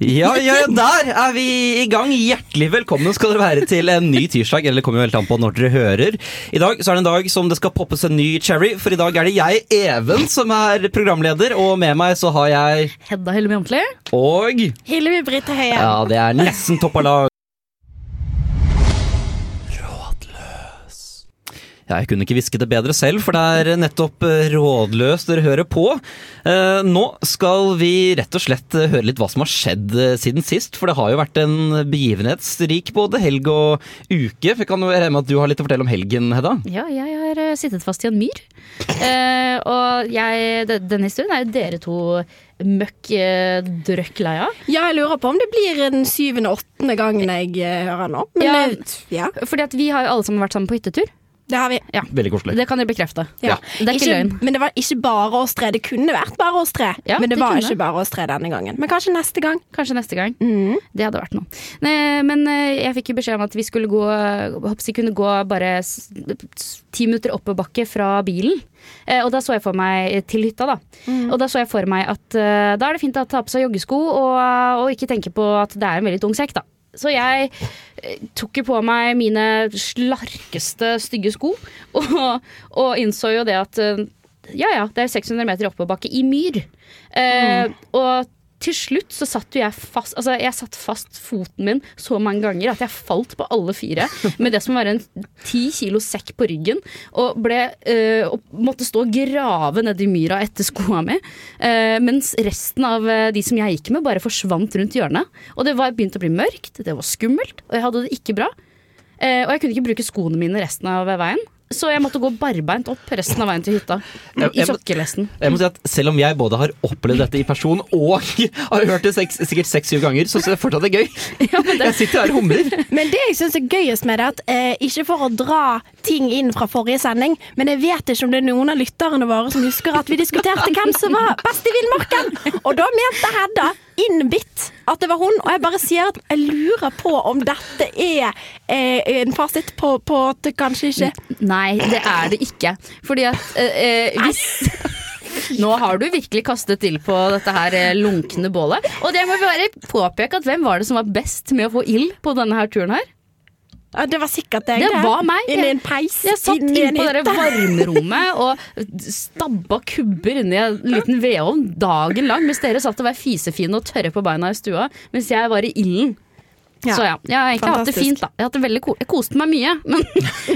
Ja, ja, ja, der er vi i gang. Hjertelig velkommen skal dere være til en ny tirsdag. Eller det kommer jo helt an på når dere hører. I dag så er det en dag som det skal poppes en ny cherry. For i dag er det jeg, Even, som er programleder. Og med meg så har jeg Hedda Helleby Åntli. Og Hillevi Britt Høie. Ja, det er nesten topp av lag. Ja, jeg kunne ikke hviske det bedre selv, for det er nettopp eh, rådløst dere hører på. Eh, nå skal vi rett og slett eh, høre litt hva som har skjedd eh, siden sist, for det har jo vært en begivenhetsrik både helg og uke. For jeg kan jo regne med at du har litt å fortelle om helgen, Hedda? Ja, jeg har eh, sittet fast i en myr. Eh, og jeg, denne historien er jo dere to møkk uh, drøkk lei av. Ja, jeg lurer på om det blir den syvende-åttende gangen jeg eh, hører opp. Men Ja. det, ja, Fordi at vi har jo alle sammen vært sammen på hyttetur. Det har vi. Veldig koselig. Det kan dere bekrefte. Ja. Det er ikke løgn. Men det var ikke bare oss tre. Det kunne vært bare oss tre, Ja, men det, det var kunne. ikke bare oss tre denne gangen. Men kanskje neste gang. Kanskje neste gang. Mm. Det hadde vært noe. Ne- Men eh, jeg fikk jo beskjed om at vi skulle gå Håper jeg kunne gå bare ti minutter oppoverbakke fra bilen. Eh, Og da så jeg for meg til hytta, da. Og da så jeg for meg at eh, da er det fint å ta på seg joggesko og, og ikke tenke på at det er en veldig tung sekk, da. Så jeg eh, tok jo på meg mine slarkeste stygge sko, og, og innså jo det at eh, ja ja, det er 600 meter oppoverbakke i myr. Eh, Og til slutt så satt jo jeg fast Altså jeg satt fast foten min så mange ganger at jeg falt på alle fire med det som var en ti kilo sekk på ryggen. Og ble eh, og måtte stå og grave nedi myra etter skoa mi. eh, mens resten av eh, de som jeg gikk med, bare forsvant rundt hjørnet. Og det var begynt å bli mørkt, det var skummelt, og jeg hadde det ikke bra. Uh, og jeg kunne ikke bruke skoene mine resten av veien. Så jeg måtte gå barbeint opp resten av veien til hytta. I sokkelesten. Jeg må si at Selv om jeg både har opplevd dette i person og har hørt det seks, sikkert seks-syv ganger, så syns jeg fortsatt det er gøy. Jeg sitter her og humler. Men det jeg syns er gøyest med det, er at eh, ikke for å dra ting inn fra forrige sending, men jeg vet ikke om det er noen av lytterne våre som husker at vi diskuterte hvem som var best i villmarken. Og da mente Hedda innbitt at det var hun, og jeg bare sier at jeg lurer på om dette er eh, en fasit på, på at det kanskje ikke Nei, det er det ikke. Fordi at eh, eh, hvis Nå har du virkelig kastet ild på dette her eh, lunkne bålet. Og det må vi bare påpeke at hvem var det som var best med å få ild på denne her turen her? Ja, Det var sikkert deg, Det var meg. Inni en peis. Jeg satt inne på det varmerommet og stabba kubber inni en liten vedovn dagen lang, mens dere satt og var fisefine og tørre på beina i stua, mens jeg var i ilden. Ja. Så ja, jeg har egentlig hatt det fint. da Jeg har hatt det veldig ko Jeg koste meg mye, men,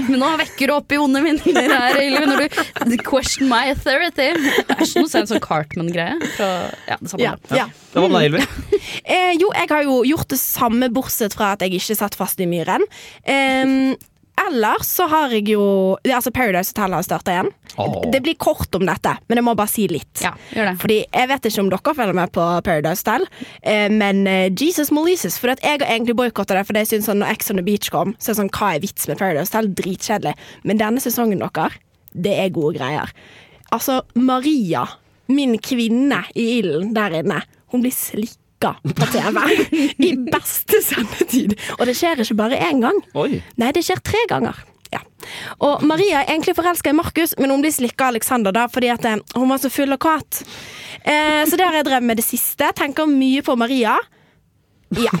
men nå vekker du opp i onde minner her, Ylvi, når du question my authority. Det er ikke noe sånn, sånn Cartman-greie. Ja, det samme. Ja, ja. Hva med deg, Ylvi? Eh, jo, jeg har jo gjort det samme, bortsett fra at jeg ikke satt fast i myren. Eh, ellers så har jeg jo Altså Paradise Hotel har starta igjen. Oh. Det blir kort om dette, men jeg må bare si litt. Ja, gjør det. Fordi Jeg vet ikke om dere følger med på Paradise Hotel, eh, men eh, Jesus Moleses. For at jeg har egentlig boikotta det, for jeg synes sånn når Ex on the Beach kom, så er det sånn, hva er vits med Paradise Hotel? Dritkjedelig. Men denne sesongen, dere, det er gode greier. Altså, Maria, min kvinne i ilden der inne, hun blir slikka på TV i beste sendetid. Og det skjer ikke bare én gang. Oi. Nei, det skjer tre ganger. Ja. Og Maria er egentlig forelska i Markus, men hun blir slikka av Alexander da, fordi at eh, hun var så full og kåt. Eh, så det har jeg drevet med det siste. Tenker mye på Maria. Ja.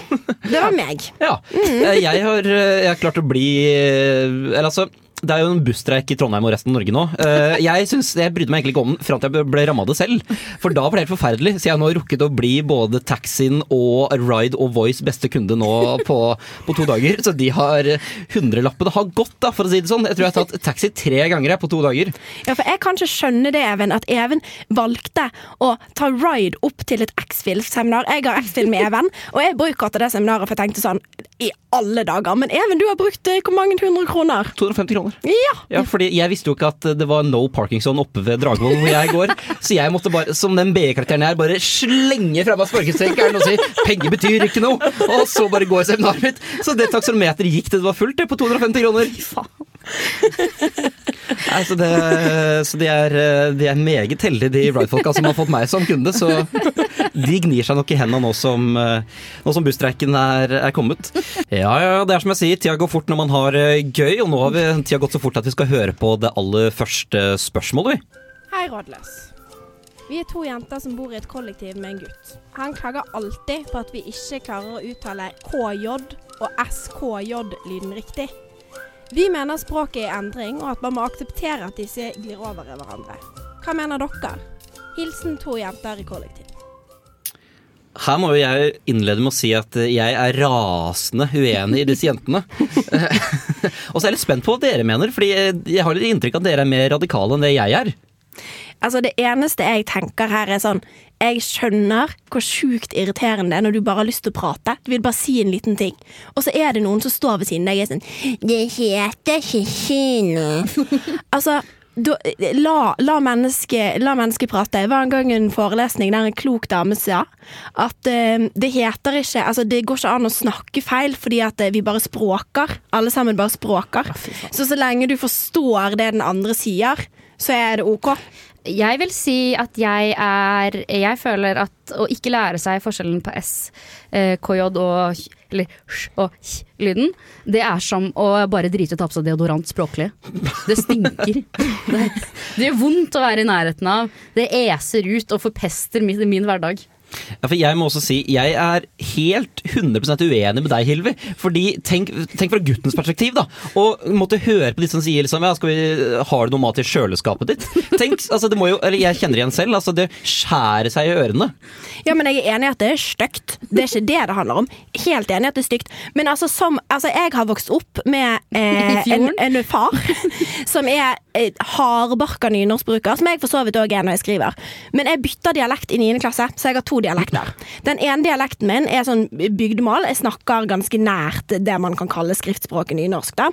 Det var meg. Ja. Mm. Jeg har, eh, jeg har klart å bli eh, Eller altså det er jo en busstreik i Trondheim og resten av Norge nå. Eh, Jeg, synes, jeg brydde meg egentlig ikke om den fram til jeg ble ramma av det selv. For da ble det helt forferdelig. Så jeg har nå rukket å bli både Taxien og Ride og Voice beste kunde nå på, på to dager. Så de har hundrelappene har gått, da, for å si det sånn. Jeg tror jeg har tatt taxi tre ganger på to dager. Ja, for Jeg kan ikke skjønne det, Even, at Even valgte å ta ride opp til et X-Fill-seminar. Jeg har X-Fill med Even, og jeg boikotta det seminaret, for jeg tenkte sånn I alle dager. Men Even, du har brukt eh, hvor mange hundre kroner? 250 kroner. Ja. Ja, fordi jeg visste jo ikke at det var no parking zone oppe ved Dragvoll hvor jeg går. Så jeg måtte bare, som den BE-karakteren jeg er, bare slenge fra meg sparkestrenkeren og si 'penger betyr ikke noe', og så bare gå i seminaret mitt. Så det taksometeret gikk til det var fullt, det, på 250 kroner. Nei, så det, så de er, de er meget heldige, de Ride-folka som har fått meg som kunde. Så de gnir seg nok i hendene nå som, nå som busstreiken er, er kommet. Ja, ja, det er som jeg sier, tida går fort når man har eh, gøy, og nå har vi, tida gått så fort at vi skal høre på det aller første spørsmålet, vi. Hei, Rådløs. Vi er to jenter som bor i et kollektiv med en gutt. Han klager alltid på at vi ikke klarer å uttale KJ og SKJ-lyden riktig. Vi mener språket er i endring, og at man må akseptere at disse glir over i hverandre. Hva mener dere? Hilsen to jenter i kollektiv. Her må jo jeg innlede med å si at jeg er rasende uenig i disse jentene. og så er jeg litt spent på hva dere mener, fordi jeg har litt inntrykk av at dere er mer radikale enn det jeg er. Altså Det eneste jeg tenker her, er sånn Jeg skjønner hvor sjukt irriterende det er når du bare har lyst til å prate. Du vil bare si en liten ting. Og så er det noen som står ved siden av deg og er sånn Det heter ikke kino. altså da, la, la mennesket menneske prate. Det var en gang en forelesning der en klok dame sa at uh, det heter ikke Altså, det går ikke an å snakke feil fordi at uh, vi bare språker. Alle sammen bare språker. Så så lenge du forstår det den andre sier, så er det ok. Jeg vil si at jeg er Jeg føler at å ikke lære seg forskjellen på S, eh, KJ og eller og h-lyden, det er som å bare drite ut og ta på seg deodorant språklig. Det stinker. Det, det gjør vondt å være i nærheten av. Det eser ut og forpester min, min hverdag. Ja, for jeg må også si, jeg er helt 100 uenig med deg, Hilvi. Fordi tenk, tenk, fra guttens perspektiv, da. Og måtte høre på de som sier liksom, ja, skal vi, har du noe mat i kjøleskapet ditt? Tenk, altså det må jo, eller Jeg kjenner igjen selv. altså Det skjærer seg i ørene. Ja, men jeg er enig i at det er stygt. Det er ikke det det handler om. Helt enig i at det er stygt. Men altså, som, altså jeg har vokst opp med eh, en, en, far som er eh, hardbarka nynorskbruker, som jeg for så vidt òg er når jeg skriver. Men jeg bytter dialekt i 9. klasse, så jeg har to dialekter. Den ene dialekten min er sånn bygdemål. Jeg snakker ganske nært det man kan kalle skriftspråket nynorsk. da.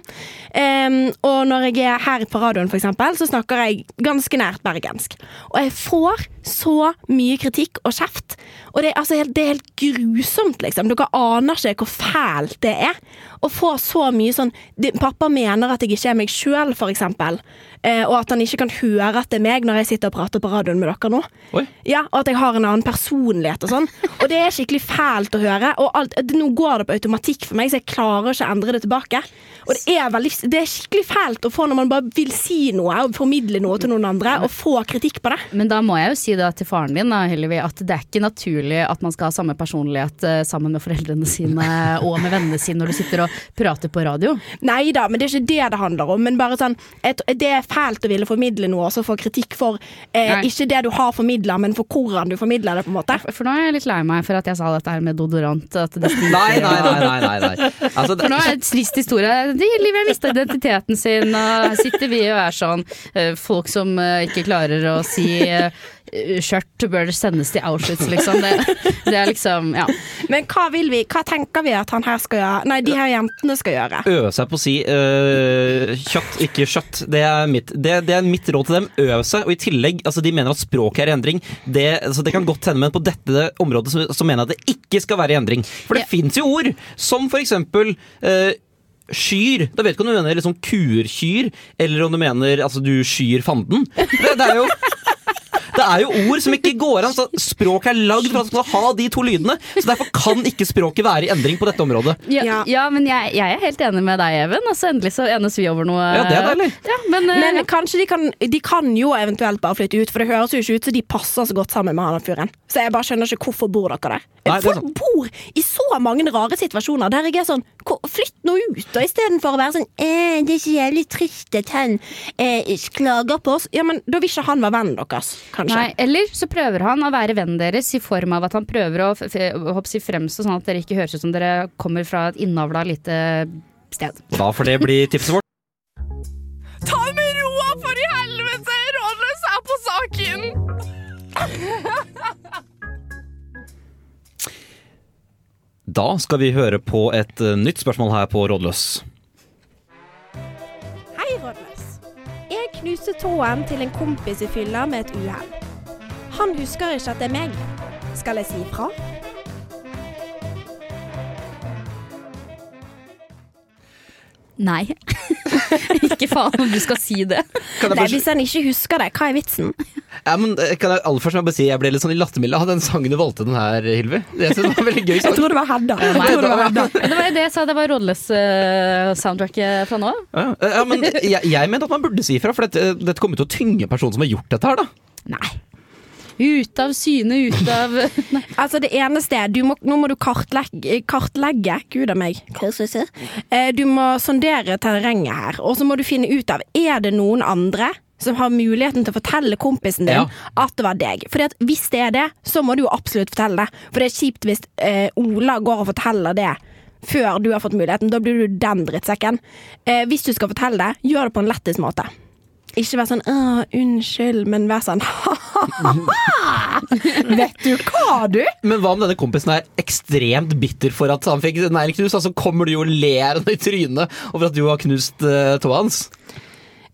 Um, og når jeg er her på radioen, for eksempel, så snakker jeg ganske nært bergensk. Og jeg får så mye kritikk og kjeft. Og det er, altså, det er helt grusomt, liksom. Dere aner ikke hvor fælt det er. Å få så mye sånn Pappa mener at jeg ikke er meg sjøl, for eksempel. Eh, og at han ikke kan høre at det er meg når jeg sitter og prater på radioen med dere nå. Oi. Ja, Og at jeg har en annen personlighet og sånn. Og det er skikkelig fælt å høre. Og alt, det, nå går det på automatikk for meg, så jeg klarer ikke å endre det tilbake. Og det er, veldig, det er skikkelig fælt å få når man bare vil si noe og formidle noe til noen andre, og få kritikk på det. Men da må jeg jo si da til faren din da, Hillevi, at det er ikke naturlig at man skal ha samme personlighet uh, sammen med foreldrene sine og med vennene sine når du sitter og prater på radio. Nei da, men det er ikke det det handler om. Men bare sånn, et, det er fælt å ville formidle noe og så få kritikk for eh, ikke det du har formidla, men for hvordan du formidler det, på en måte. For nå er jeg litt lei meg for at jeg sa dette her med dodorant. At det nei, nei, nei, nei, nei. Altså, det, for nå er det en trist historie. Livet har mista identiteten sin, og her sitter vi og er sånn eh, folk som eh, ikke klarer å si eh, skjørt bør sendes til Auschwitz, liksom. Det, det, er liksom, ja. Men hva vil vi, hva tenker vi at han her skal gjøre? Nei, de her jentene skal gjøre? Øve seg på å si øh, kjøtt, ikke kjøtt. Det er, mitt, det, det er, mitt, råd til dem. Øve seg. Og i tillegg, altså de mener at språket er i endring. Det, altså, det kan godt hende, men på dette området så, så, mener jeg at det ikke skal være i endring. For det ja. fins jo ord som for eksempel uh, Skyr. Da vet ikke om du mener liksom kurkyr, eller om du mener altså du skyr fanden. Det, det er jo det er jo ord som ikke går an. Så språket er lagd for at man skal ha de to lydene. Så derfor kan ikke språket være i endring på dette området. Ja, ja men jeg, jeg, er helt enig med deg, Even. Altså, endelig så enes vi over noe. Ja, det er deilig. Ja, men, men uh, kanskje de kan, de kan, jo eventuelt bare flytte ut, for det høres jo ikke ut som de passer så godt sammen med han fyren. Så jeg bare skjønner ikke hvorfor bor dere der. Nei, Folk bor i så mange rare situasjoner der jeg er sånn Flytt nå ut, Og istedenfor å være sånn eh, 'Det er så jævlig trist at han eh, klager på oss'. Ja, men Da vil ikke han være vennen deres, kanskje. Nei, eller så prøver han å være vennen deres i form av at han prøver å hoppsi fremstå sånn at dere ikke høres ut som dere kommer fra et innavla lite sted. Da får det bli tipset vårt. Ta med roa, for i helvete! Rådløs er på saken! Da skal vi høre på et uh, nytt spørsmål her på Rådløs. Hei, Rådløs. Jeg knuste tåen til en kompis i fylla med et uhell. Han husker ikke at det er meg. Skal jeg si ifra? Nei. ikke faen om du skal si det. Kan jeg Nei, bare, hvis han ikke husker det, hva er vitsen? ja, men, eh, kan jeg aller først bare si Jeg ble litt sånn i lattermilde av den sangen du valgte den her, Hilvi. Jeg synes det var en veldig gøy Jeg sang. tror det var Hedda. Jeg tror det var Hedda. Det var jo det jeg sa, det var rådløs-soundtracket fra nå. Ja, ja, men jeg, jeg mente at man burde si ifra, for dette, dette kommer til å tynge personen som har gjort dette her, da. Nei. Ute av syne, ute av Altså det eneste er, du må, Nå må du kartlegge, kartlegge Gud a meg. Eh, Du må sondere terrenget her, og så må du finne ut av Er det noen andre som har muligheten til å fortelle kompisen din Ja. at det var deg. For Hvis det er det, så må du jo absolutt fortelle det. For det er kjipt hvis eh, Ola går og forteller det før du har fått muligheten. Da blir du den drittsekken. Eh, hvis du skal fortelle det, gjør det på en lettest måte. Ikke vær sånn 'Å, unnskyld', men vær sånn «Ha-ha-ha! Vet du hva, du? Men hva om denne kompisen er ekstremt bitter for at han fikk neglen knust? Altså kommer du jo ler i trynet over at du har knust uh, tåa hans?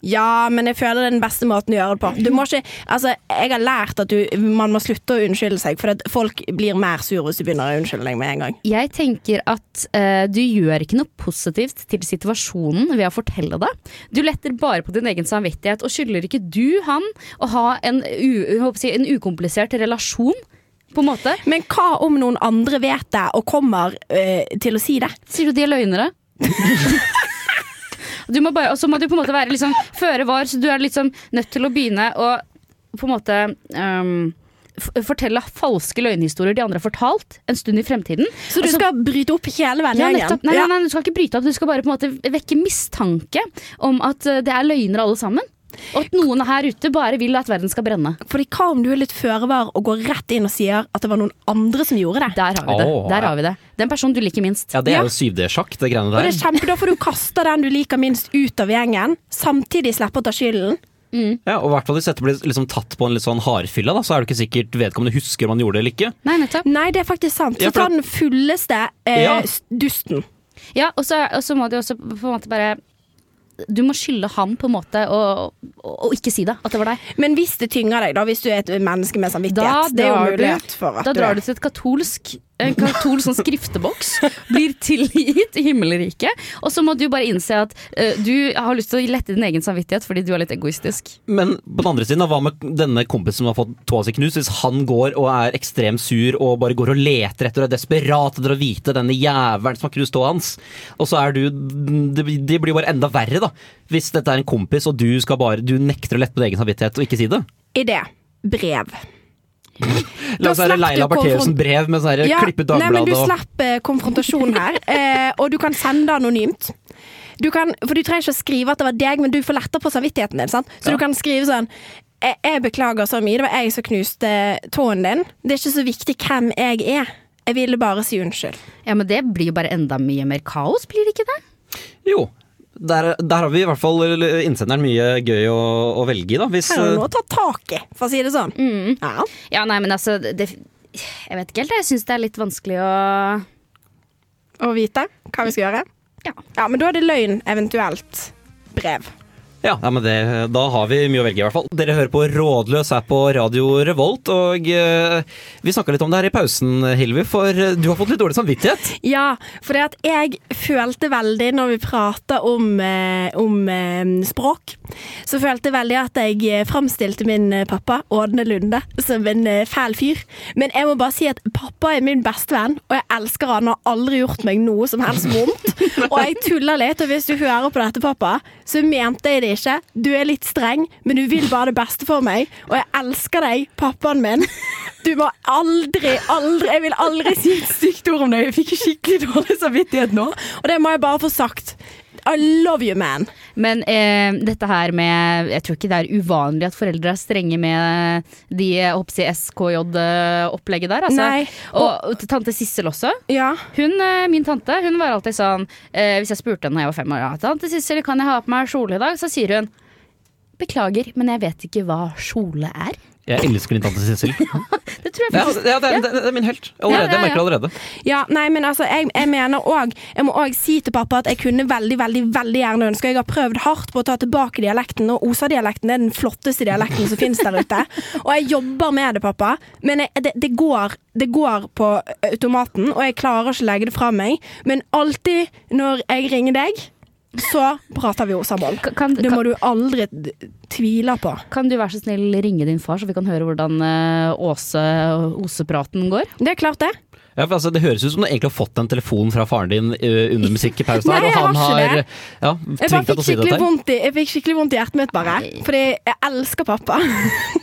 Ja, men jeg føler det er den beste måten å gjøre det på. Du må ikke, altså, jeg har lært at du, man må slutte å unnskylde seg, for at folk blir mer sur hvis du begynner å unnskylde deg med en gang. Jeg tenker at uh, du gjør ikke noe positivt til situasjonen ved å fortelle det. Du letter bare på din egen samvittighet, og skylder ikke du han å ha en, u, si, en ukomplisert relasjon, på en måte? Men hva om noen andre vet det og kommer uh, til å si det? Sier du de er løgnere? Du må bare, og så må du på en måte være liksom føre var, så du er liksom nødt til å begynne å på en måte um, fortelle falske løgnhistorier de andre har fortalt en stund i fremtiden. Så du Altså- skal bryte opp hele vennegjengen? Ja, Nei, nei, nei, du skal ikke bryte opp, du skal bare på en måte vekke mistanke om at eh, det er løgner alle sammen. Og at noen her ute bare vil at verden skal brenne. Fordi hva om du er litt føre var og går rett inn og sier at det var noen andre som gjorde det? Der har vi det. Oh, Der har vi det. Den personen du liker minst. Ja, det er jo 7D-sjakk, det greiene der. Og det er kjempe, Da får du kasta den du liker minst ut av gjengen, samtidig slippe å ta skylden. Ja, og i hvert fall Hvis dette blir liksom tatt på en litt sånn hardfylla, da, så er det ikke sikkert vedkommende husker om han gjorde det eller ikke. Nei, nettopp. Nei, det er faktisk sant. Så ta den fulleste eh, Ja. dusten. Ja, og så, og så må du også på en måte bare Du må skylde han på en måte og, og, og ikke si det. At det var deg. Men hvis det tynger deg, da, hvis du er et menneske med Da samvittighet Det er jo mulighet for at Da drar du til et katolsk en katolsk sånn skrifteboks, blir tilgitt i himmelriket, og så må du bare innse at uh, du har lyst til å lette din egen samvittighet fordi du er litt egoistisk. Men på den andre siden, hva med denne kompisen som har fått tåa si knust? Hvis han går og er ekstremt sur og bare går og leter etter og er desperat etter å vite denne jævelen som har knust tåa hans, og så er du Det, det blir bare enda verre, da. Hvis dette er en kompis og du skal bare Du nekter å lette på din egen samvittighet og ikke si det. Idé. Brev. La oss være Leila du Bertheussen brev med sånn Ja, klippet nei, men du og slipper konfrontasjon her, eh, og du kan sende anonymt. Du kan, for du trenger ikke å skrive at det var deg, men du får letta på samvittigheten din. Sant? Så Ja. du kan skrive sånn jeg, jeg beklager så mye, det var jeg som knuste tåen din. Det er ikke så viktig hvem jeg er. Jeg ville bare si unnskyld. Ja, men det blir jo bare enda mye mer kaos, blir det ikke det? Jo. Der, der har vi i hvert fall innsenderen mye gøy å, å velge i, da. Hvis, Her er det noe å ta tak i, for å si det sånn. Ja. Ja, nei, men altså det, Jeg vet ikke helt, jeg syns det er litt vanskelig å Å vite hva vi skal gjøre. Ja. Ja, men da er det løgn, eventuelt brev. Ja, men det, da har vi mye å velge i hvert fall. Dere hører på Rådløs her på Radio Revolt, og eh, vi snakka litt om det her i pausen, Hilvi, for eh, du har fått litt dårlig samvittighet. Ja, for det at jeg følte veldig når vi prata om, eh, om eh, språk, så følte jeg veldig at jeg eh, framstilte min eh, pappa, Ådne Lunde, som en fæl fyr. Men jeg må bare si at pappa er min bestevenn, og jeg elsker han og har aldri gjort meg noe som helst vondt. Og jeg tuller litt, og hvis du hører på dette, pappa, så mente jeg det ikke. Du er litt streng, men du vil bare det beste for meg, og jeg elsker deg, pappaen min. Du må aldri, aldri Jeg vil aldri si et stygt ord om deg. Jeg fikk skikkelig dårlig samvittighet nå, og det må jeg bare få sagt. I love you, man. Men eh, dette her med Jeg tror ikke det er uvanlig at foreldre er strenge med de oppsi si, SKJ-opplegget der. Altså. Nei. Og, og tante Sissel også. Ja. Hun, eh, min tante hun var alltid sånn eh, Hvis jeg spurte henne da jeg var fem år ja, Tante Sissel, kan jeg ha på meg kjole i dag? Så sier hun Beklager, men jeg vet ikke hva kjole er. Jeg elsker din tante Sissel. Det tror jeg faktisk. ja, det, er- det, er- det er min helt. Allerede, Ja, ja, Jeg merker det allerede. Ja, nei, men altså, jeg, jeg mener òg Jeg må òg si til pappa at jeg kunne veldig, veldig veldig gjerne ønske Jeg har prøvd hardt på å ta tilbake dialekten, og Osa-dialekten er den flotteste dialekten som finnes der ute. Og jeg jobber med det, pappa, men jeg, det, det, går, det går på automaten, og jeg klarer ikke å legge det fra meg. Men alltid når jeg ringer deg så prater vi jo Kan, kan, Det må du aldri tvile på. kan du være så snill ringe din far, så vi kan høre hvordan eh, Åse Osepraten går? Det er klart, det. Ja, for altså, det høres ut som du egentlig har fått en telefon fra faren din eh, under musikkpausen Nei, jeg har har har ikke det. ja, Jeg fikk si skikkelig vondt i, jeg fikk skikkelig vondt i hjertet mitt, bare. Fordi jeg elsker pappa.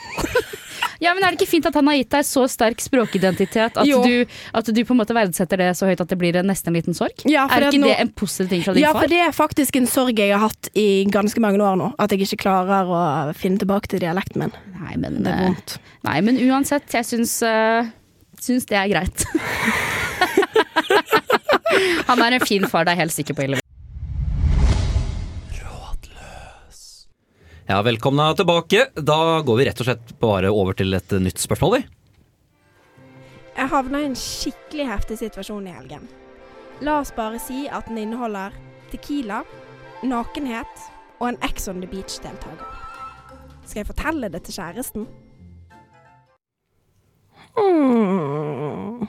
Ja, men Er det ikke fint at han har gitt deg så sterk språkidentitet at du, at du på en måte verdsetter det så høyt at det blir nesten en liten sorg? Ja, er ikke nå- det en positiv ting fra din Ja, far? for det er faktisk en sorg jeg har hatt i ganske mange år nå. At jeg ikke klarer å finne tilbake til dialekten min. Nei, men, Det er eh, vondt. nei, men uansett, jeg syns, uh, syns det er greit. han er en fin far, det er jeg helt sikker på. Ille. Ja, velkomna tilbake. Da går vi rett og slett bare over til et nytt spørsmål, vi. Jeg havna i en skikkelig heftig situasjon i helgen. La oss bare si at den inneholder tequila, nakenhet og en Ex on the Beach-deltaker. Skal jeg fortelle det til kjæresten? Hmm.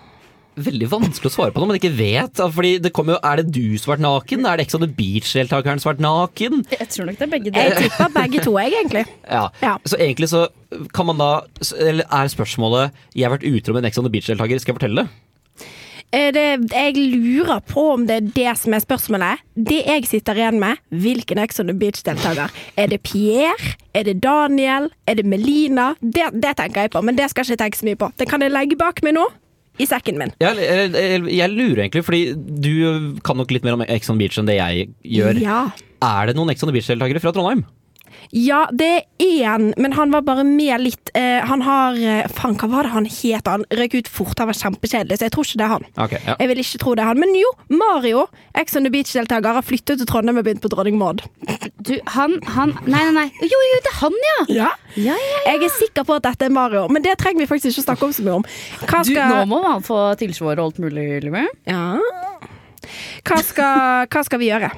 Veldig vanskelig å svare på når man ikke vet. Fordi det kommer jo, Er det du som har vært naken? Er det Ex on the Beach-deltakeren som har vært naken? Jeg tror nok det er begge Jeg tipper begge to, jeg, egentlig. Ja. Ja. Så egentlig så kan man da Eller er spørsmålet Jeg har vært utro med en Ex on the Beach-deltaker, skal jeg fortelle det? Eh, Det, jeg lurer på om det er det som er spørsmålet. Det jeg sitter igjen med, hvilken Ex on the Beach-deltaker? Er det Pierre? Er det Daniel? Er det Melina? Det, det tenker jeg på, men det skal jeg ikke tenke så mye på. Det kan jeg legge bak meg nå, i sekken min. Jeg, jeg, jeg, lurer egentlig, fordi du kan nok litt mer om Ex on Beach enn det jeg gjør. Ja. Er det noen Ex on Beach-deltakere fra Trondheim? Ja, det er én, men han var bare med litt eh, Han har eh, Faen, hva var det han het? Han røk ut fort, han var kjempekjedelig, så jeg tror ikke det er han. Okay, ja. Jeg vil ikke tro det er han. Men jo, Mario, Ex on the Beach-deltaker, har flyttet til Trondheim og begynt på Dronning Maud. Du, han, han Nei, nei, nei. Jo, jo, det er han, ja! Ja. Ja, ja, Jeg er sikker på at dette er Mario, men det trenger vi faktisk ikke snakke om så mye om. Hva Du, nå må han få tilsvar og alt mulig, Live. ja. hva, skal, hva skal vi gjøre?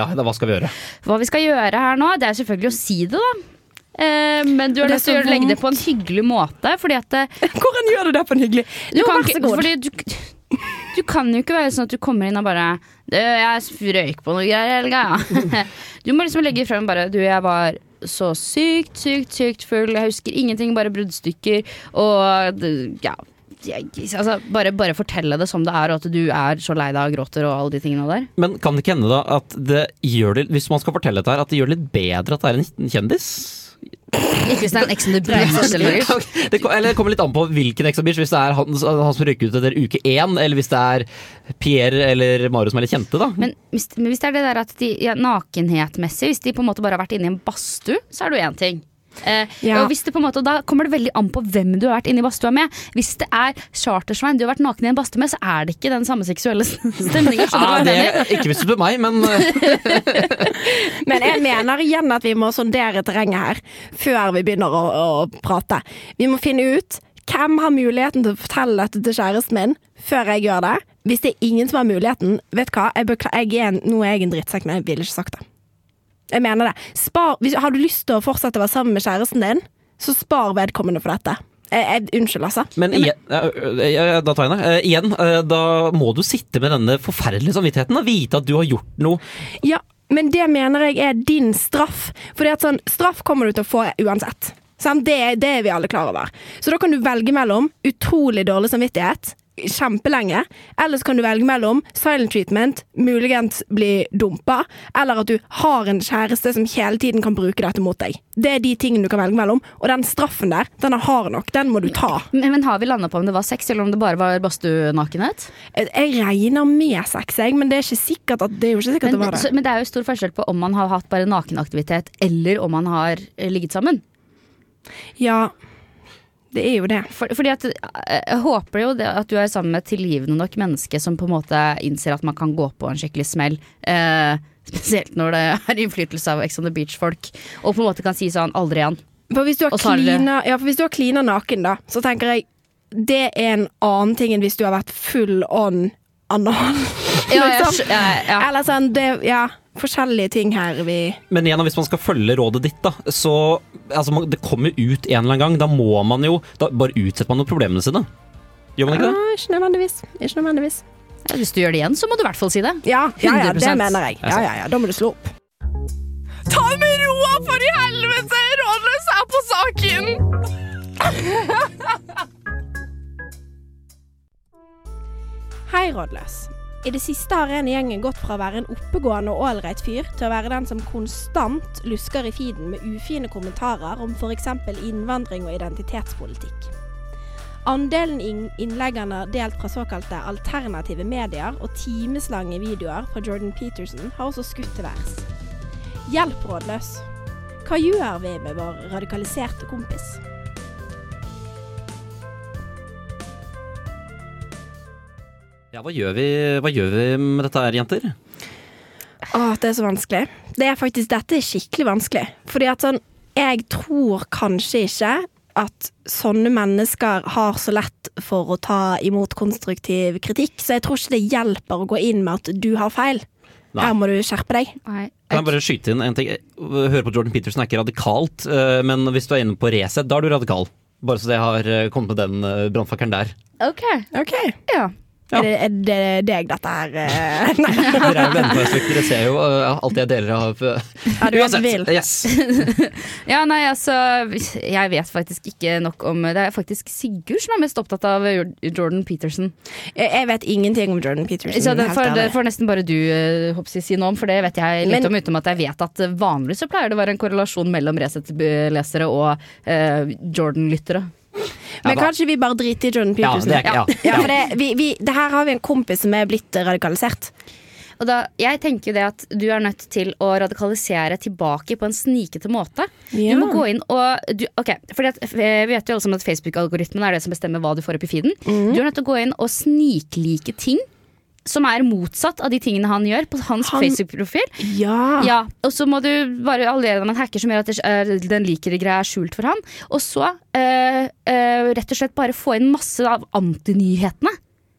Ja, da hva skal vi gjøre? Hva vi skal gjøre her nå, det er selvfølgelig å si det, da. Eh, men du har lyst til å legge det på en hyggelig måte, fordi at det, Hvordan gjør du det på en hyggelig du, Jo, kan vær så ikke, god. fordi du, du kan jo ikke være sånn at du kommer inn og bare Du, jeg røyk på noe greier i helga. Du må liksom legge frem bare Du, jeg var så sykt, sykt, sykt full. Jeg husker ingenting, bare bruddstykker. Og ja altså, bare, bare fortelle det som det er, og at du er så lei deg og gråter og alle de tingene der. Men kan det ikke hende da at det gjør det, hvis man skal fortelle dette her, at det gjør det litt bedre at det er en kjendis? Ikke hvis det er en Ex on the. Det, eller det kommer litt an på hvilken Ex on the Beach. Hvis det er han, han som røyker ut etter uke én, eller hvis det er Pierre eller Mario som er litt kjente, da. Men hvis, men hvis det er det der at de ja, nakenhetmessig, hvis de på en måte bare har vært inne i en badstue, så er det jo én ting. Eh, Ja. og, hvis det på en måte, og Da kommer det veldig an på hvem du har vært inne i badstua med. Hvis det er Chartersvein du har vært naken i en badstue med, så er det ikke den samme seksuelle stemninga. Ja, ikke hvis du spør meg, men eh, Men jeg mener igjen at vi må sondere terrenget her før vi begynner å, å prate. Vi må finne ut hvem har muligheten til å fortelle dette til kjæresten min før jeg gjør det. Hvis det er ingen som har muligheten, vet du hva, jeg jeg er en, nå er jeg en drittsekk, men jeg ville ikke sagt det. Jeg mener det. Spar, hvis, har du lyst til å fortsette å være sammen med kjæresten din, så spar vedkommende for dette. Jeg, jeg, unnskyld, altså. Men igjen, ja, da tar jeg det. Eh, igjen, eh, da må du sitte med denne forferdelige samvittigheten og vite at du har gjort noe. Ja, men det mener jeg er din straff. For sånn, straff kommer du til å få uansett. Sant? Det, det er vi alle klar over. Så da kan du velge mellom utrolig dårlig samvittighet kjempelenge, eller så kan du velge mellom silent treatment, muligens bli dumpa, eller at du har en kjæreste som hele tiden kan bruke dette mot deg. Det er de tingene du kan velge mellom, og den straffen der, den er hard nok. Den må du ta. Men, men har vi landa på om det var sex, eller om det bare var badstuenakenhet? Jeg regner med sex, jeg, men det er ikke sikkert at det er ikke sikkert Men, det var det. så, men det er jo stor forskjell på om man har hatt bare nakenaktivitet, eller om man har eh, ligget sammen. Ja, det er jo det. For, fordi at eh, Jeg håper jo det at du er sammen med et tilgivende nok menneske som på en måte innser at man kan gå på en skikkelig smell. Eh, spesielt når det er innflytelse av Ex on the Beach-folk. Og på en måte kan si sånn aldri igjen. For hvis du har klina, ja, hvis du har klina naken, da, så tenker jeg det er en annen ting enn hvis du har vært full on anal. Ja, liksom. ja, ja. Eller sånn, det Ja, forskjellige ting her vi Men igjen, hvis man skal følge rådet ditt, da, så altså, man, Det kommer ut en eller annen gang. Da må man jo da Bare utsetter man jo problemene sine. Gjør man ikke det? Ja, Ikke nødvendigvis. Ikke nødvendigvis. Hvis du gjør det igjen, så må du i hvert fall si det. Ja, ja, ja, det mener jeg. Ja, ja, ja, Da må du slå opp. Ta det med roa, for i helvete! Rådløs er på saken! Hei, Rådløs. I det siste har en i gjengen gått fra å være en oppegående og ålreit fyr til å være den som konstant lusker i feeden med ufine kommentarer om f.eks. innvandring og identitetspolitikk. Andelen inn- innleggene delt fra såkalte alternative medier og timeslange videoer fra Jordan Peterson har også skutt til værs. Hjelp, rådløs. Hva gjør vi med vår radikaliserte kompis? Ja, hva gjør vi, hva gjør vi med dette her, jenter? Åh, det er så vanskelig. Det er faktisk, dette er skikkelig vanskelig. Fordi at sånn, jeg tror kanskje ikke at sånne mennesker har så lett for å ta imot konstruktiv kritikk, så jeg tror ikke det hjelper å gå inn med at du har feil. Nei. Her må du skjerpe deg. Nei. Kan jeg bare skyte inn en ting? Høre på Jordan Peterson er ikke radikalt, eh, men hvis du er inne på Resett, da er du radikal. Bare så jeg har eh, kommet med den eh, brannfakkelen der. Ok, Ok. ja. Ja. Er, det, er det deg dette her eh, Nei. Dere er jo venneforskere, dere ser jo eh, alt jeg deler av eh, Ja, du helt. Yes. Ja, nei, altså Jeg vet faktisk ikke nok om Det er faktisk Sigurd som er mest opptatt av Jordan Peterson. Jeg, vet ingenting om Jordan Peterson. Så det får, det får nesten bare du uh, hoppsi, si noe om, for det vet jeg litt Men- om utenom at jeg vet at eh, vanligvis så pleier det å være en korrelasjon mellom Resett-lesere og eh, Jordan-lyttere. Men Ja, kanskje vi bare driter i Jordan Ja, det er ja. Ja, for det, vi, vi, det her har vi en kompis som er blitt radikalisert. Og da, jeg tenker det at du er nødt til å radikalisere tilbake på en snikete måte. Ja. Du må gå inn og du, Ok, fordi at, eh, Vi vet jo alle sammen at Facebook-algoritmen er det som bestemmer hva du får opp i feeden. Mm. Du er nødt til å gå inn og sniklike ting som er motsatt av de tingene han gjør på hans Han- Facebook-profil. Ja. Ja, og så må du bare alliere deg med en hacker som gjør at er- den liker-greia er skjult for han. Og så eh, eh, rett og slett bare få inn masse av antinyhetene.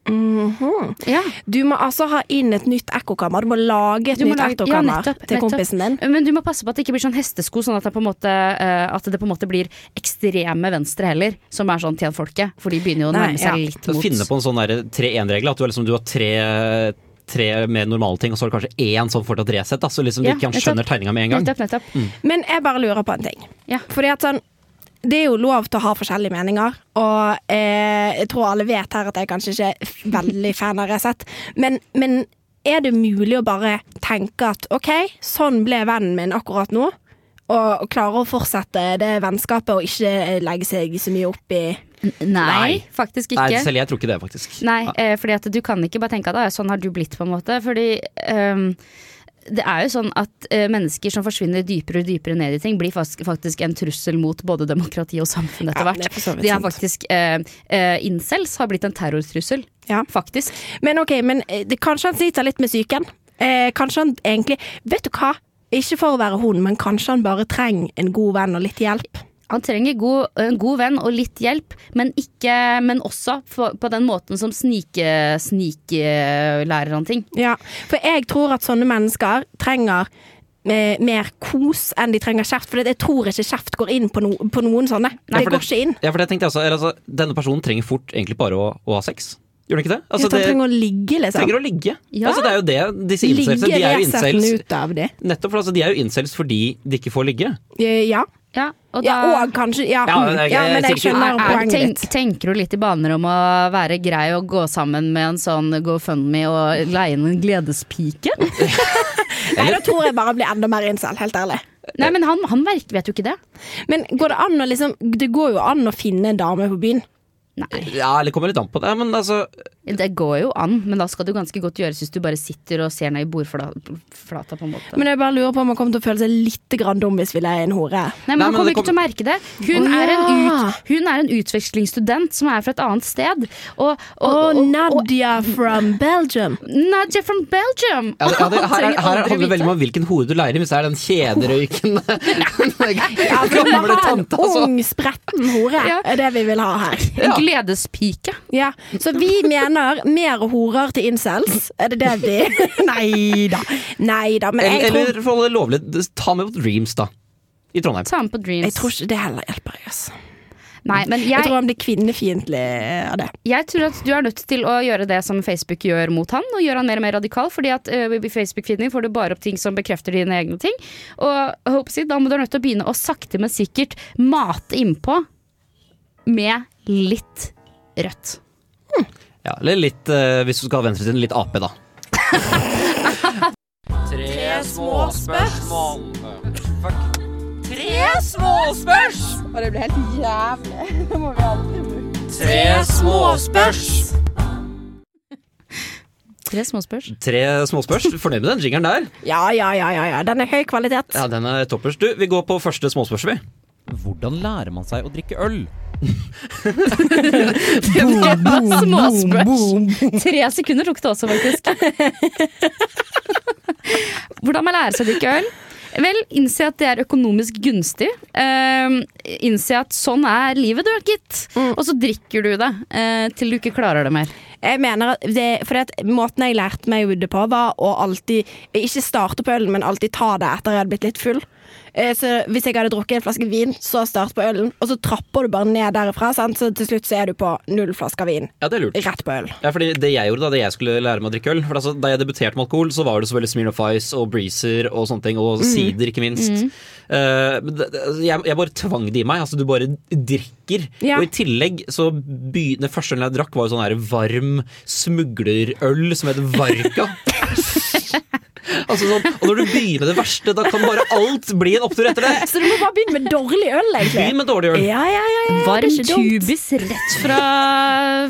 Mhm. Ja. Du må altså ha inn et nytt ekkokammer. Du må lage et må nytt ekkokammer ja, til kompisen din. Men du må passe på at det ikke blir sånn hestesko, sånn at det på en måte, eh, at det på en måte blir ekstreme venstre heller, som er sånn til folket. For de begynner jo å nærme seg ja. litt mot Finne på en sånn der 3-1-regel. At du, er liksom, du har tre, tre mer normale ting, og så har du kanskje én sånn fortsatt Resett. Så liksom Ja, du ikke skjønner tegninga med en gang. Nettopp, nettopp. Men jeg bare lurer på en ting. Ja. Fordi at sånn det er jo lov til å ha forskjellige meninger, og eh, jeg tror alle vet her at jeg kanskje ikke er veldig fan av Resett, men, men er det mulig å bare tenke at ok, sånn ble vennen min akkurat nå, og, klare å fortsette det vennskapet og ikke legge seg så mye opp i Nei, Nei. faktisk Nei, ikke. selv jeg tror ikke det, faktisk. Nei, eh, fordi at du kan ikke bare tenke at «Ah, sånn har du blitt, på en måte. Fordi ehm, det er jo sånn at uh, mennesker som forsvinner dypere og dypere ned i ting, blir faktisk, faktisk en trussel mot både demokrati og samfunn etter hvert. er vidt De er faktisk uh, uh, Incels har blitt en terrortrussel. Ja. Faktisk. Men ok, men det, kanskje han sliter litt med psyken. Eh, kanskje han egentlig Vet du hva? Ikke for å være hun, men kanskje han bare trenger en god venn og litt hjelp. Han trenger god, en god venn og litt hjelp, men, ikke, men også på, på den måten som snike, sniklærer han ting. Ja, for jeg tror at sånne mennesker trenger eh, mer kos enn de trenger kjeft. For jeg tror ikke kjeft går inn på, no, på noen sånne. Nei, det det går ikke inn. Ja, for det tenkte jeg også, altså, Denne personen trenger fort egentlig bare å, å ha sex. Gjør den ikke det? Altså, det trenger å ligge, liksom. trenger å ligge. Ja. Altså, det er jo det disse incelsene De er jo incels ut av det Nettopp, for altså, de er jo incels fordi de ikke får ligge. Eh, Ja. Ja, og ja, og kanskje Ja, Ja, men, jeg- ja men jeg skjønner poenget ditt. tenk, tenker du litt i baner om å være grei og gå sammen med en sånn GoFundMe og leie inn en gledespike? Nei, da tror jeg bare blir enda mer incel, helt ærlig. Nei, men han, han vet jo ikke det. Men går det an å liksom Det går jo an å finne en dame på byen. Nei, Ja, eller kommer litt an på det, men altså det går jo an, men da skal det jo ganske godt gjøres hvis du bare sitter og ser ned i bordflata, på en måte. Men jeg bare lurer på om man kommer til å føle seg litt grann dum hvis vi leier en hore. Nei, men Han kommer ikke ikke til å merke det. Hun, oh, er en ut, hun er en utvekslingsstudent som er fra et annet sted. Og, og, Og og, Nadia from Belgium. Nadia from Belgium! ja, det, ja, det, Han her, er- trenger her handler det veldig om hvilken hore du leier inn, hvis det er den kjederøykende Ja, gamle tanta. en altså. ung, spretten hore. Ja. er det vi vil ha her. En gledespike. Ja, Så vi mener mer horer til incels. Er det det de Nei da. Nei da. Men jeg Eller, tror, eller for det lovlig, ta med på Dreams, da. I Trondheim. Ta med på Dreams. jeg tror ikke det heller hjelper. jeg, Altså. Nei, men Jeg jeg, tror han blir kvinnefiendtlig av det. jeg tror at du er nødt til å gjøre det som Facebook gjør mot han, og gjøre han mer og mer radikal. Fordi at ø, i Facebook-feeden får du bare opp ting som bekrefter dine egne ting. Og håper da må du være nødt til å begynne å sakte, men sikkert mate innpå med litt rødt. Ja, eller litt, eh, hvis du skal ha venstresiden, litt Ap, da. Tre små spørsmål. Tre små spørsmål! Og det blir helt jævlig. Det må vi aldri bruke. Tre små spørsmål. Tre småspørs. Tre småspørs. Fornøyd med den jingeren der? Ja, ja, ja, ja, ja. Den er høy kvalitet. Ja, den er toppers. Du, vi går på første småspørs, vi. Hvordan lærer man seg å drikke øl? Småspørs. Tre sekunder tok det også, faktisk. Hvordan man lærer seg å drikke øl? Vel, innse at det er økonomisk gunstig. Uh, innse at sånn er livet, du, gitt. Og så drikker du det uh, til du ikke klarer det mer. Jeg mener at det, fordi at Måten jeg lærte meg det på, var å alltid Ikke starte på ølen, men alltid ta det etter jeg hadde blitt litt full. Eh, Så Hvis jeg hadde drukket en flaske vin, så start på ølen, og så trapper du bare ned derifra. Sant? Så til slutt så er du på null flasker vin. Ja, det er lurt. Rett på øl. Ja, fordi Det jeg gjorde da det jeg skulle lære meg å drikke øl For altså, Da jeg debuterte med alkohol, så var det selvfølgelig Smirnoff Ice og Breezer og sånne ting, og sider, ikke minst. Mm. altså, jeg, jeg bare tvang det i meg. Altså, du bare drikker. Ja. Og i tillegg så begynte første ølen jeg drakk, var jo sånn her varm smuglerøl som het Varka. altså sånn, og når du begynner med det verste, da kan bare alt bli en opptur etter det. Så du må bare begynne med dårlig øl, egentlig. Begynn med dårlig øl. Ja, ja, ja, ja. Varm tubis rett fra,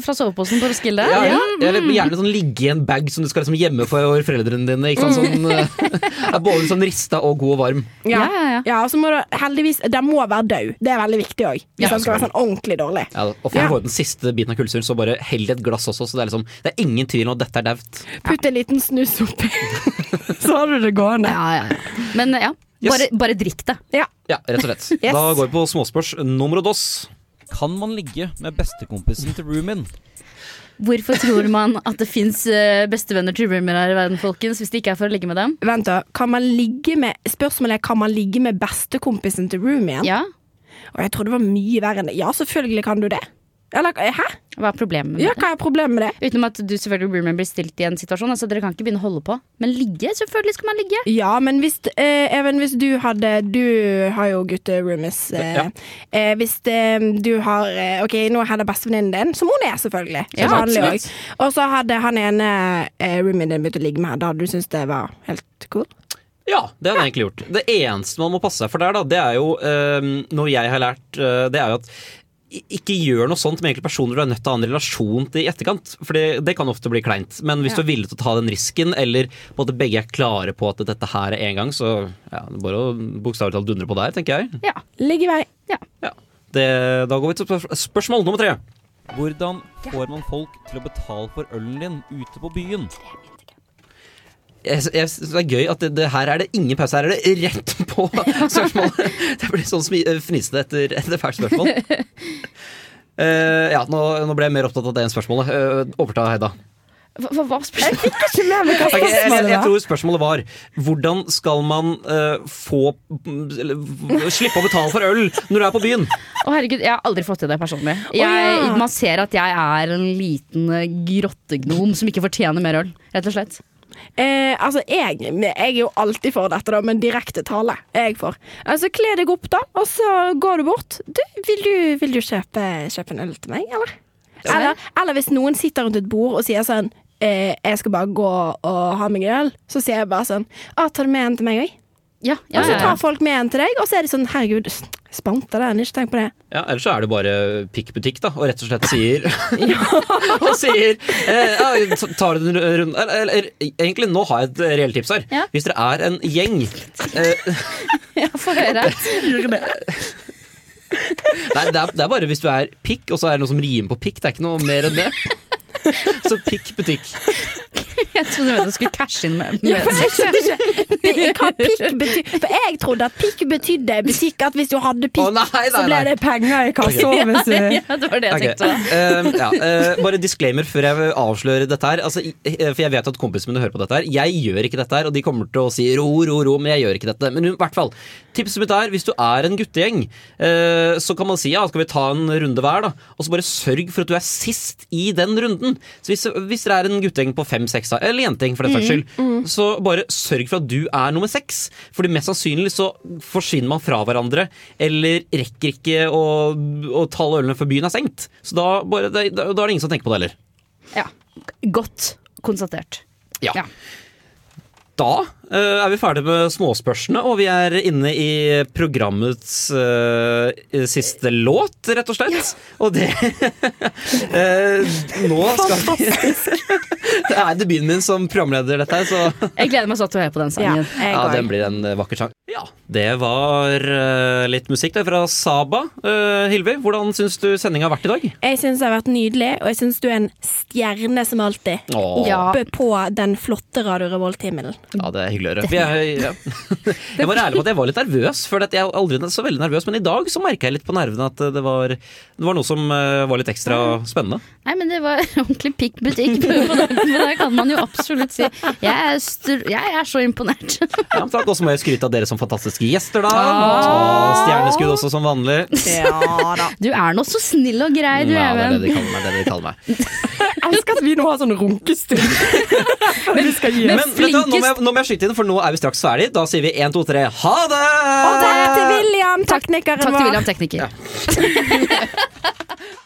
fra soveposen på Roskilde. Ja, ja. Eller gjerne sånn ligge i en bag som du skal liksom gjemme for foreldrene dine. Ikke sant? Sånn, er både sånn rista og god og varm. Ja. Ja, ja, ja. ja, og så må du heldigvis Den må være død. Det er veldig viktig òg. Hvis Ja, den skal være sånn ordentlig dårlig. Ja, og for å få ut den siste biten av kullsyren, så bare hell i et glass også. Så det er liksom Det er ingen tvil om at dette er daut. Putt en liten snus oppi, så har du det gående. Ja, ja, ja. Men ja, Yes. bare, bare drikk det. Ja. Ja, rett og slett. Yes. Da går vi på småspørs nummer dos. Kan man ligge med bestekompisen til roomien? Hvorfor tror man at det fins bestevenner til roomier her i verden, folkens, hvis det ikke er for å ligge med dem? Vent, da. Kan man ligge med Spørsmålet er kan man ligge med bestekompisen til roomien? Ja, Og jeg trodde det var mye verre enn det. Ja, selvfølgelig kan du det. Eller hæ? Hva er problemet med Ja, det? hva er problemet med det? Utenom at du selvfølgelig roomeren blir stilt i en situasjon. Altså Dere kan ikke begynne å holde på. Men ligge? Selvfølgelig skal man ligge. Ja, men hvis eh, Even, hvis du hadde Du har jo gutteroomies. Eh, Ja. eh, hvis eh, du har eh, Ok, nå er det bestevenninnen din, som hun er, selvfølgelig. Ja, vanlig absolutt. Og så hadde han ene eh, roomien din begynt å ligge med her. Da hadde du syntes det var helt cool? Ja, det hadde jeg egentlig gjort. Det eneste man må passe seg for der, da, det er jo eh, Noe jeg har lært, eh, det er jo at ikke gjør noe sånt med enkelte personer du er nødt til å ha en relasjon til i etterkant. For det, det kan ofte bli kleint. Men hvis Ja. du er villig til å ta den risken, eller på at begge er klare på at dette her er en gang, så ja, det er bare å bokstavelig talt dundre på der, tenker jeg. Ja. Ligg i vei. Ja. Det, da går vi til spør- spørsmål nummer tre. Hvordan får man folk til å betale for ølen din ute på byen? Jeg, jeg synes det er gøy at det, det her er det ingen pause. Her er det rett på spørsmålet. Det blir sånn eh, fnisete etter, etter hvert spørsmål. Uh, ja, nå, nå ble jeg mer opptatt av det enn spørsmålet. Uh, overta, Heida. Hva, var spørsmålet? Ikke med meg hva Ok, jeg, jeg, jeg tror spørsmålet var hvordan skal man uh, få eller, Slippe å betale for øl når du er på byen? Å herregud, Jeg har aldri fått til det personlig. Jeg, ja. Man ser at jeg er en liten grottegnom som ikke fortjener mer øl. Rett og slett. Eh, altså, jeg, jeg er jo alltid for dette, da, men direkte tale er jeg for. Altså, Kle deg opp, da, og så går du bort. Du, vil du, vil du kjøpe, kjøpe en øl til meg, eller? Eller, eller hvis noen sitter rundt et bord og sier sånn eh, Jeg skal bare gå og ha meg en øl. Så sier jeg bare sånn Å, Tar du med en til meg òg? Ja, ja, Og så tar folk med en til deg, og så er det sånn Herregud, spanta den, ikke tenk på det. Ja, Ellers så er det bare pikkbutikk, da, og rett og slett sier Og sier eh, ja, Tar du en runde eller, eller egentlig, nå har jeg et reelt tips her. Ja. Hvis dere er en gjeng eh, Ja, Få høre. Nei, det er, det er bare hvis du er pikk, og så er det noe som rimer på pikk. Det er ikke noe mer enn det. Så pikk butikk. Jeg trodde du skulle cashe inn med, Ja, for jeg ikke hva pikk betyr. For jeg trodde at pikk betydde butikk, at hvis du hadde pikk, oh, nei, nei, så ble det penger i kassa. hvis du- Ja, det var det jeg tenkte. eh, ja, uh, bare disclaimer før jeg avslører dette her. Altså, eh, for jeg vet at kompisene mine hører på dette her. Jeg gjør ikke dette her, og de kommer til å si ro, ro, ro, men jeg gjør ikke dette. Men i hvert fall, tipset mitt er hvis du er en guttegjeng, uh, så kan man si ja, skal vi ta en runde hver, da. Og så bare sørg for at du er sist i den runden. Så hvis, hvis dere er en guttegjeng på fem-seks, eller jenting for den saks skyld, så bare sørg for at du er nummer seks. Fordi mest sannsynlig så forsvinner man fra hverandre, eller rekker ikke å, å ta alle ølene før byen er stengt. Så da, bare, da, da er det ingen som tenker på det heller. Ja. Godt konstatert. Ja. Ja. Da eh, er vi ferdige med småspørsmålene, og vi er inne i programmets uh, siste låt, rett og slett. Og det uh, Nå skal vi Det er debuten min som programleder, dette her, så Jeg gleder meg sånn til å høre på den sangen. Ja, ja, den blir en eh, vakker sang. Ja, Det var eh, litt musikk der fra Saba. Eh, Hilvi, hvordan syns du sendinga har vært i dag? Jeg syns det har vært nydelig, og jeg syns du er en stjerne som alltid. Åh. Oppe på den flotte Radio Revolt-himmelen. Ja, det er hyggelig å høre. Jeg, ja. jeg var ærlig på at jeg var litt nervøs, for jeg er aldri så veldig nervøs. Men i dag så merka jeg litt på nervene at det var, det var noe som var litt ekstra spennende. Nei, men det var ordentlig pikk butikk på på dagen. Det kan man jo absolutt si. Jeg er, str jeg er så imponert. Ja, takk, Og så må jeg skryte av dere som fantastiske gjester, da. Og stjerneskudd også, som vanlig. Ja da. Du er nå så snill og grei, du, Ja, det er det Even. de kaller meg. Det er det de kaller meg. Jeg elsker at vi nå har sånn runkestund. Men vi skal gi Men Men vet du, hva, nå, må jeg, nå må jeg skyte inn, for nå er vi straks ferdig. Da sier vi én, to, tre, ha det! Og takk til William, teknikeren Takk til. William Tekniker.